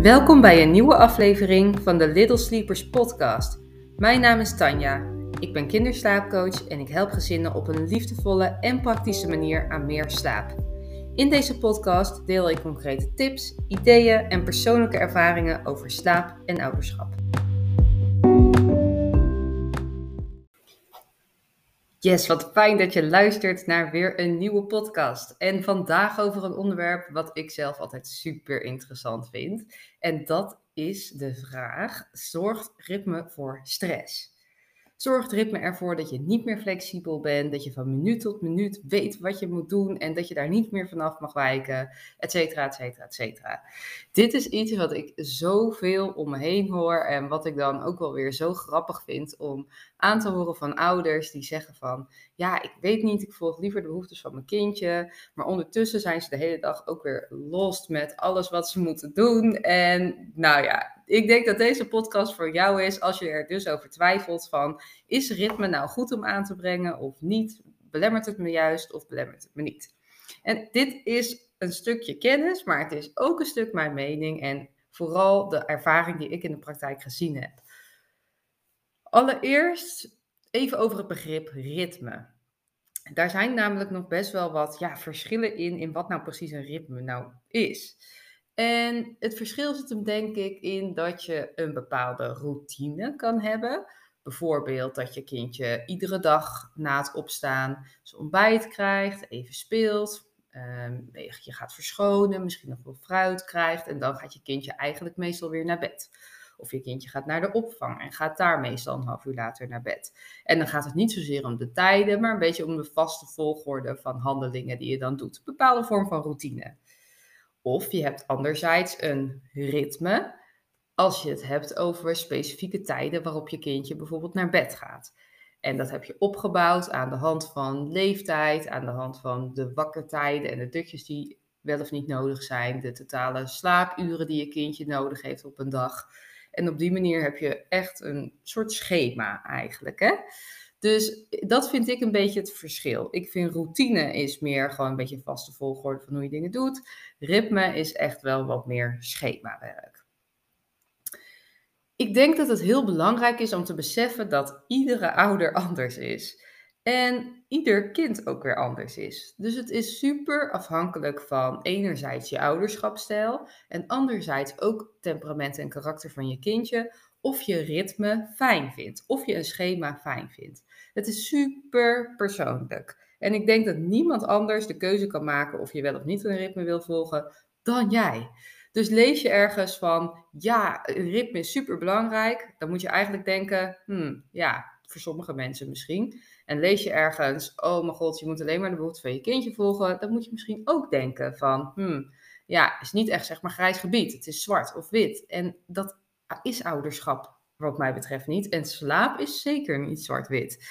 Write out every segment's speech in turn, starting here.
Welkom bij een nieuwe aflevering van de Little Sleepers podcast. Mijn naam is Tanja. Ik ben kinderslaapcoach en ik help gezinnen op een liefdevolle en praktische manier aan meer slaap. In deze podcast deel ik concrete tips, ideeën en persoonlijke ervaringen over slaap en ouderschap. Yes, wat fijn dat je luistert naar weer een nieuwe podcast. En vandaag over een onderwerp wat ik zelf altijd super interessant vind. En dat is de vraag: zorgt ritme voor stress? Zorgt ritme ervoor dat je niet meer flexibel bent, dat je van minuut tot minuut weet wat je moet doen en dat je daar niet meer vanaf mag wijken, et cetera, et cetera, et cetera. Dit is iets wat ik zoveel om me heen hoor en wat ik dan ook wel weer zo grappig vind om aan te horen van ouders die zeggen van, ja, ik weet niet, ik volg liever de behoeftes van mijn kindje, maar ondertussen zijn ze de hele dag ook weer lost met alles wat ze moeten doen. En nou ja, ik denk dat deze podcast voor jou is als je er dus over twijfelt van, is ritme nou goed om aan te brengen of niet? Belemmert het me juist of belemmert het me niet? En dit is een stukje kennis, maar het is ook een stuk mijn mening en vooral de ervaring die ik in de praktijk gezien heb. Allereerst even over het begrip ritme. Daar zijn namelijk nog best wel wat ja, verschillen in, in wat nou precies een ritme nou is. En het verschil zit hem denk ik in dat je een bepaalde routine kan hebben. Bijvoorbeeld dat je kindje iedere dag na het opstaan zijn ontbijt krijgt, even speelt, um, je gaat verschonen, misschien nog wel fruit krijgt en dan gaat je kindje eigenlijk meestal weer naar bed. Of je kindje gaat naar de opvang en gaat daar meestal een half uur later naar bed. En dan gaat het niet zozeer om de tijden, maar een beetje om de vaste volgorde van handelingen die je dan doet. Een bepaalde vorm van routine. Of je hebt anderzijds een ritme als je het hebt over specifieke tijden waarop je kindje bijvoorbeeld naar bed gaat. En dat heb je opgebouwd aan de hand van leeftijd, aan de hand van de wakkertijden en de dutjes die wel of niet nodig zijn, de totale slaapuren die je kindje nodig heeft op een dag. En op die manier heb je echt een soort schema eigenlijk. Hè? Dus dat vind ik een beetje het verschil. Ik vind routine is meer gewoon een beetje vaste volgorde van hoe je dingen doet. Ritme is echt wel wat meer schemawerk. Ik denk dat het heel belangrijk is om te beseffen dat iedere ouder anders is. En ieder kind ook weer anders is. Dus het is super afhankelijk van enerzijds je ouderschapstijl en anderzijds ook temperament en karakter van je kindje. Of je ritme fijn vindt, of je een schema fijn vindt. Het is super persoonlijk. En ik denk dat niemand anders de keuze kan maken of je wel of niet een ritme wil volgen dan jij. Dus lees je ergens van, ja, een ritme is super belangrijk, dan moet je eigenlijk denken, hmm, ja, voor sommige mensen misschien. En lees je ergens, oh mijn god, je moet alleen maar de behoeften van je kindje volgen, dan moet je misschien ook denken van, hmm, ja, is niet echt zeg maar grijs gebied, het is zwart of wit. En dat is ouderschap wat mij betreft niet. En slaap is zeker niet zwart-wit.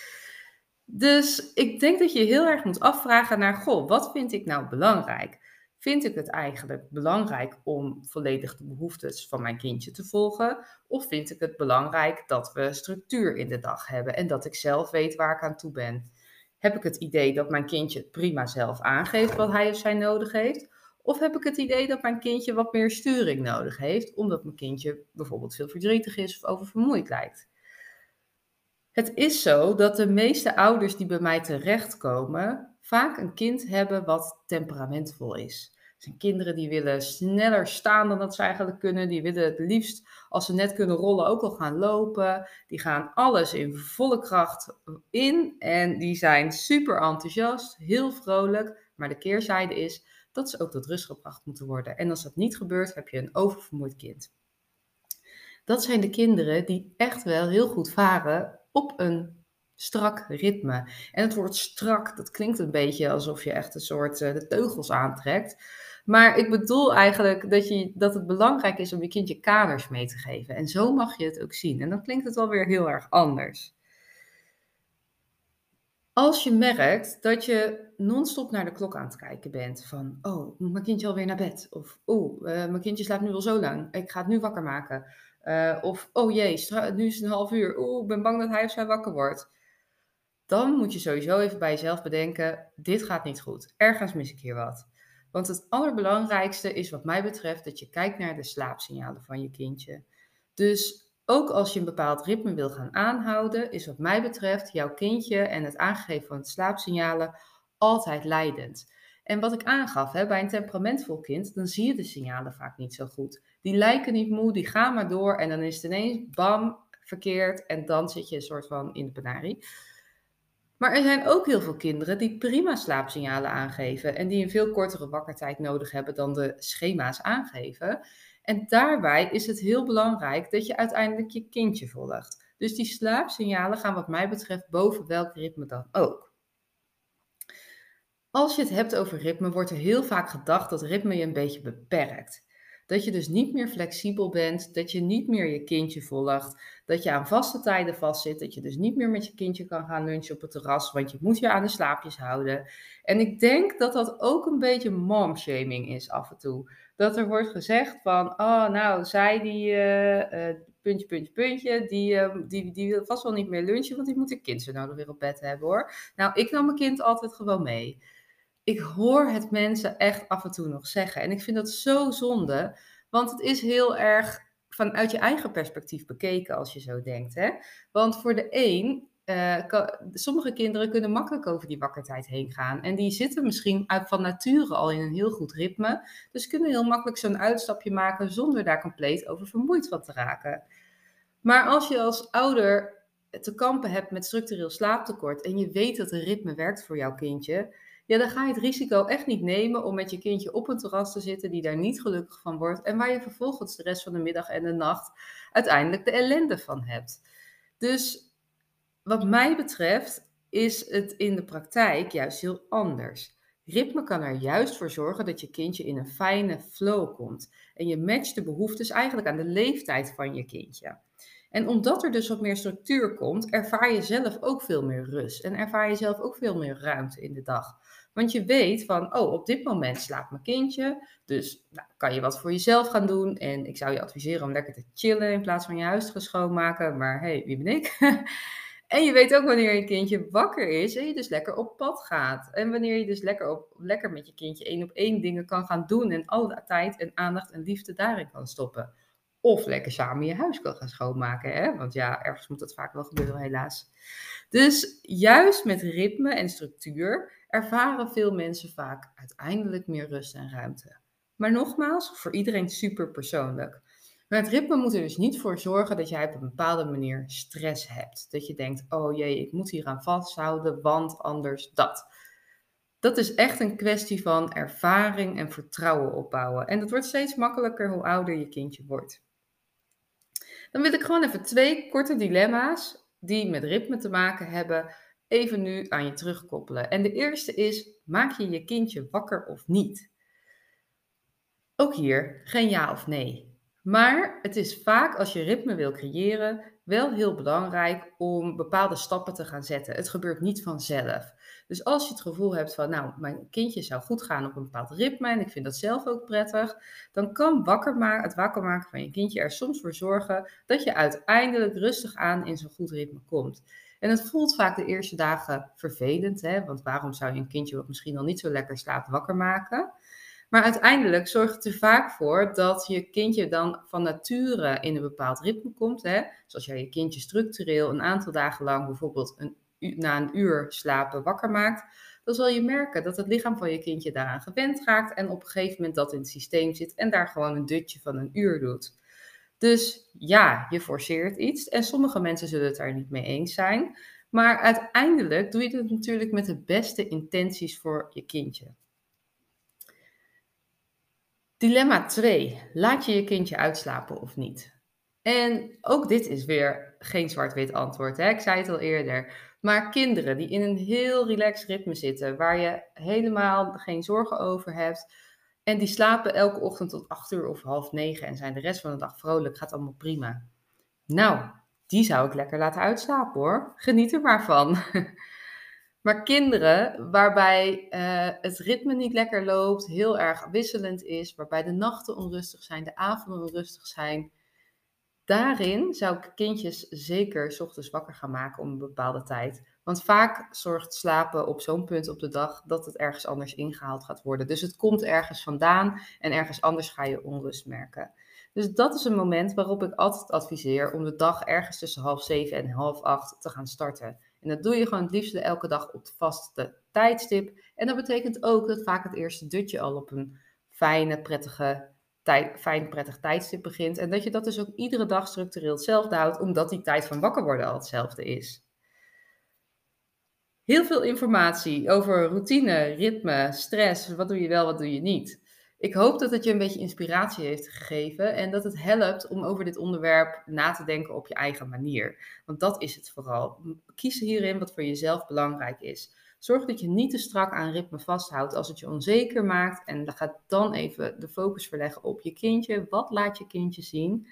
Dus ik denk dat je heel erg moet afvragen naar, goh, wat vind ik nou belangrijk? Vind ik het eigenlijk belangrijk om volledig de behoeftes van mijn kindje te volgen? Of vind ik het belangrijk dat we structuur in de dag hebben en dat ik zelf weet waar ik aan toe ben? Heb ik het idee dat mijn kindje het prima zelf aangeeft wat hij of zij nodig heeft? Of heb ik het idee dat mijn kindje wat meer sturing nodig heeft, omdat mijn kindje bijvoorbeeld veel verdrietig is of oververmoeid lijkt? Het is zo dat de meeste ouders die bij mij terechtkomen vaak een kind hebben wat temperamentvol is. Zijn kinderen die willen sneller staan dan dat ze eigenlijk kunnen. Die willen het liefst, als ze net kunnen rollen, ook al gaan lopen. Die gaan alles in volle kracht in en die zijn super enthousiast, heel vrolijk. Maar de keerzijde is dat ze ook tot rust gebracht moeten worden. En als dat niet gebeurt, heb je een oververmoeid kind. Dat zijn de kinderen die echt wel heel goed varen op een strak ritme. En het woord strak, dat klinkt een beetje alsof je echt een soort uh, de teugels aantrekt. Maar ik bedoel eigenlijk dat, je, dat het belangrijk is om je kindje kaders mee te geven. En zo mag je het ook zien. En dan klinkt het wel weer heel erg anders. Als je merkt dat je non-stop naar de klok aan het kijken bent van, oh, moet mijn kindje alweer naar bed? Of, oh, mijn kindje slaapt nu al zo lang, ik ga het nu wakker maken. Uh, of, oh jee, nu is het een half uur, oh, ik ben bang dat hij of zij wakker wordt. Dan moet je sowieso even bij jezelf bedenken, dit gaat niet goed. Ergens mis ik hier wat. Want het allerbelangrijkste is wat mij betreft dat je kijkt naar de slaapsignalen van je kindje. Dus ook als je een bepaald ritme wil gaan aanhouden, is wat mij betreft jouw kindje en het aangeven van de slaapsignalen altijd leidend. En wat ik aangaf, hè, bij een temperamentvol kind, dan zie je de signalen vaak niet zo goed. Die lijken niet moe, die gaan maar door en dan is het ineens bam, verkeerd en dan zit je een soort van in de penarie. Maar er zijn ook heel veel kinderen die prima slaapsignalen aangeven en die een veel kortere wakkertijd nodig hebben dan de schema's aangeven. En daarbij is het heel belangrijk dat je uiteindelijk je kindje volgt. Dus die slaapsignalen gaan wat mij betreft boven welk ritme dan ook. Als je het hebt over ritme, wordt er heel vaak gedacht dat ritme je een beetje beperkt. Dat je dus niet meer flexibel bent, dat je niet meer je kindje volgt, dat je aan vaste tijden vastzit, dat je dus niet meer met je kindje kan gaan lunchen op het terras, want je moet je aan de slaapjes houden. En ik denk dat dat ook een beetje momshaming is af en toe. Dat er wordt gezegd van, oh nou, zij die, uh, uh, puntje, puntje, puntje, die, uh, die, die wil vast wel niet meer lunchen, want die moet een kind zo nodig weer op bed hebben hoor. Nou, ik nam mijn kind altijd gewoon mee ik hoor het mensen echt af en toe nog zeggen. En ik vind dat zo zonde, want het is heel erg vanuit je eigen perspectief bekeken als je zo denkt. Hè? Want voor de een, uh, sommige kinderen kunnen makkelijk over die wakkertijd heen gaan. En die zitten misschien uit, van nature al in een heel goed ritme. Dus kunnen heel makkelijk zo'n uitstapje maken zonder daar compleet over vermoeid van te raken. Maar als je als ouder te kampen hebt met structureel slaaptekort en je weet dat een ritme werkt voor jouw kindje, ja, dan ga je het risico echt niet nemen om met je kindje op een terras te zitten die daar niet gelukkig van wordt en waar je vervolgens de rest van de middag en de nacht uiteindelijk de ellende van hebt. Dus wat mij betreft is het in de praktijk juist heel anders. Ritme kan er juist voor zorgen dat je kindje in een fijne flow komt. En je matcht de behoeftes eigenlijk aan de leeftijd van je kindje. En omdat er dus wat meer structuur komt, ervaar je zelf ook veel meer rust. En ervaar je zelf ook veel meer ruimte in de dag. Want je weet van, oh, op dit moment slaapt mijn kindje. Dus nou, kan je wat voor jezelf gaan doen. En ik zou je adviseren om lekker te chillen in plaats van je huis te schoonmaken. Maar hey, wie ben ik? en je weet ook wanneer je kindje wakker is en je dus lekker op pad gaat. En wanneer je dus lekker, op, lekker met je kindje één op één dingen kan gaan doen. En alle tijd en aandacht en liefde daarin kan stoppen. Of lekker samen je huis kan gaan schoonmaken. Hè? Want ja, ergens moet dat vaak wel gebeuren, helaas. Dus juist met ritme en structuur ervaren veel mensen vaak uiteindelijk meer rust en ruimte. Maar nogmaals, voor iedereen super persoonlijk. Maar het ritme moet er dus niet voor zorgen dat jij op een bepaalde manier stress hebt. Dat je denkt, oh jee, ik moet hier aan vasthouden, want anders dat. Dat is echt een kwestie van ervaring en vertrouwen opbouwen. En dat wordt steeds makkelijker hoe ouder je kindje wordt. Dan wil ik gewoon even twee korte dilemma's die met ritme te maken hebben, even nu aan je terugkoppelen. En de eerste is: maak je je kindje wakker of niet? Ook hier geen ja of nee. Maar het is vaak als je ritme wil creëren wel heel belangrijk om bepaalde stappen te gaan zetten. Het gebeurt niet vanzelf. Dus als je het gevoel hebt van, nou, mijn kindje zou goed gaan op een bepaald ritme en ik vind dat zelf ook prettig, dan kan wakker maken, het wakker maken van je kindje er soms voor zorgen dat je uiteindelijk rustig aan in zo'n goed ritme komt. En het voelt vaak de eerste dagen vervelend, hè? want waarom zou je een kindje wat misschien al niet zo lekker slaapt wakker maken? Maar uiteindelijk zorgt het er vaak voor dat je kindje dan van nature in een bepaald ritme komt. Hè? Dus als jij je kindje structureel een aantal dagen lang bijvoorbeeld een, na een uur slapen wakker maakt, dan zal je merken dat het lichaam van je kindje daaraan gewend raakt en op een gegeven moment dat in het systeem zit en daar gewoon een dutje van een uur doet. Dus ja, je forceert iets en sommige mensen zullen het daar niet mee eens zijn. Maar uiteindelijk doe je het natuurlijk met de beste intenties voor je kindje. Dilemma 2. Laat je je kindje uitslapen of niet? En ook dit is weer geen zwart-wit antwoord. Hè? Ik zei het al eerder. Maar kinderen die in een heel relaxed ritme zitten, waar je helemaal geen zorgen over hebt, en die slapen elke ochtend tot 8 uur of half 9 en zijn de rest van de dag vrolijk, gaat allemaal prima. Nou, die zou ik lekker laten uitslapen hoor. Geniet er maar van. Maar kinderen waarbij uh, het ritme niet lekker loopt, heel erg wisselend is, waarbij de nachten onrustig zijn, de avonden onrustig zijn, daarin zou ik kindjes zeker s ochtends wakker gaan maken om een bepaalde tijd. Want vaak zorgt slapen op zo'n punt op de dag dat het ergens anders ingehaald gaat worden. Dus het komt ergens vandaan en ergens anders ga je onrust merken. Dus dat is een moment waarop ik altijd adviseer om de dag ergens tussen half zeven en half acht te gaan starten. En dat doe je gewoon het liefste elke dag op het vaste tijdstip. En dat betekent ook dat vaak het eerste dutje al op een fijne, prettige fijn, prettig tijdstip begint. En dat je dat dus ook iedere dag structureel hetzelfde houdt, omdat die tijd van wakker worden al hetzelfde is. Heel veel informatie over routine, ritme, stress. Wat doe je wel, wat doe je niet. Ik hoop dat het je een beetje inspiratie heeft gegeven en dat het helpt om over dit onderwerp na te denken op je eigen manier. Want dat is het vooral. Kies hierin wat voor jezelf belangrijk is. Zorg dat je niet te strak aan ritme vasthoudt als het je onzeker maakt. En ga dan even de focus verleggen op je kindje. Wat laat je kindje zien?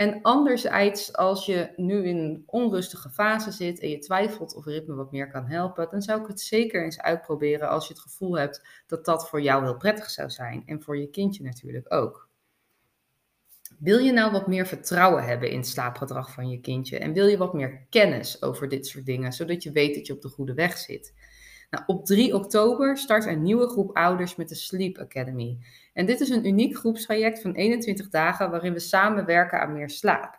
En anderzijds, als je nu in een onrustige fase zit en je twijfelt of ritme wat meer kan helpen, dan zou ik het zeker eens uitproberen als je het gevoel hebt dat dat voor jou heel prettig zou zijn. En voor je kindje natuurlijk ook. Wil je nou wat meer vertrouwen hebben in het slaapgedrag van je kindje en wil je wat meer kennis over dit soort dingen, zodat je weet dat je op de goede weg zit? Nou, op 3 oktober start een nieuwe groep ouders met de Sleep Academy. En dit is een uniek groepstraject van 21 dagen waarin we samen werken aan meer slaap.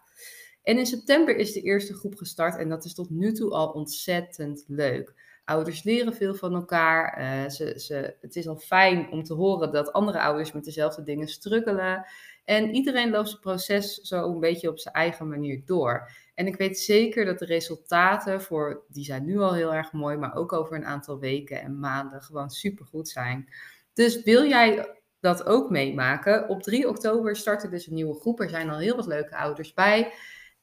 En in september is de eerste groep gestart en dat is tot nu toe al ontzettend leuk. Ouders leren veel van elkaar. Uh, ze, ze, het is al fijn om te horen dat andere ouders met dezelfde dingen struggelen. En iedereen loopt het proces zo een beetje op zijn eigen manier door. En ik weet zeker dat de resultaten voor, die zijn nu al heel erg mooi, maar ook over een aantal weken en maanden gewoon supergoed zijn. Dus wil jij dat ook meemaken? Op 3 oktober start er dus een nieuwe groep. Er zijn al heel wat leuke ouders bij.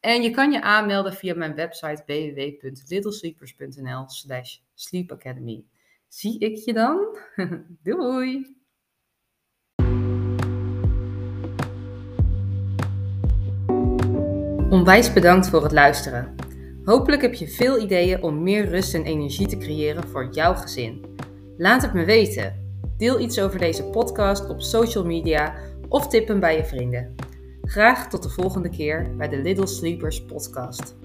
En je kan je aanmelden via mijn website www.littlesleepers.nl slash sleepacademy. Zie ik je dan? Doei! Onwijs bedankt voor het luisteren. Hopelijk heb je veel ideeën om meer rust en energie te creëren voor jouw gezin. Laat het me weten. Deel iets over deze podcast op social media of tip hem bij je vrienden. Graag tot de volgende keer bij de Little Sleepers podcast.